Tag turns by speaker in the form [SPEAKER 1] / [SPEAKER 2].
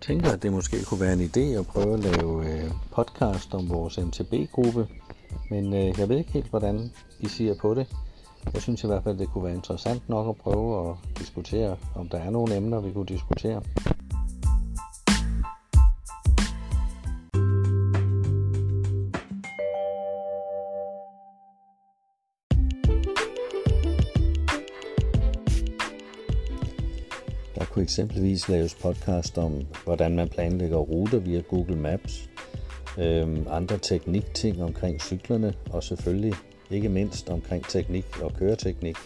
[SPEAKER 1] tænker, at det måske kunne være en idé at prøve at lave øh, podcast om vores MTB-gruppe, men øh, jeg ved ikke helt, hvordan I siger på det. Jeg synes i hvert fald, det kunne være interessant nok at prøve at diskutere, om der er nogle emner, vi kunne diskutere. Kunne eksempelvis laves podcast om, hvordan man planlægger ruter via Google Maps, øhm, andre teknikting omkring cyklerne, og selvfølgelig ikke mindst omkring teknik og køreteknik.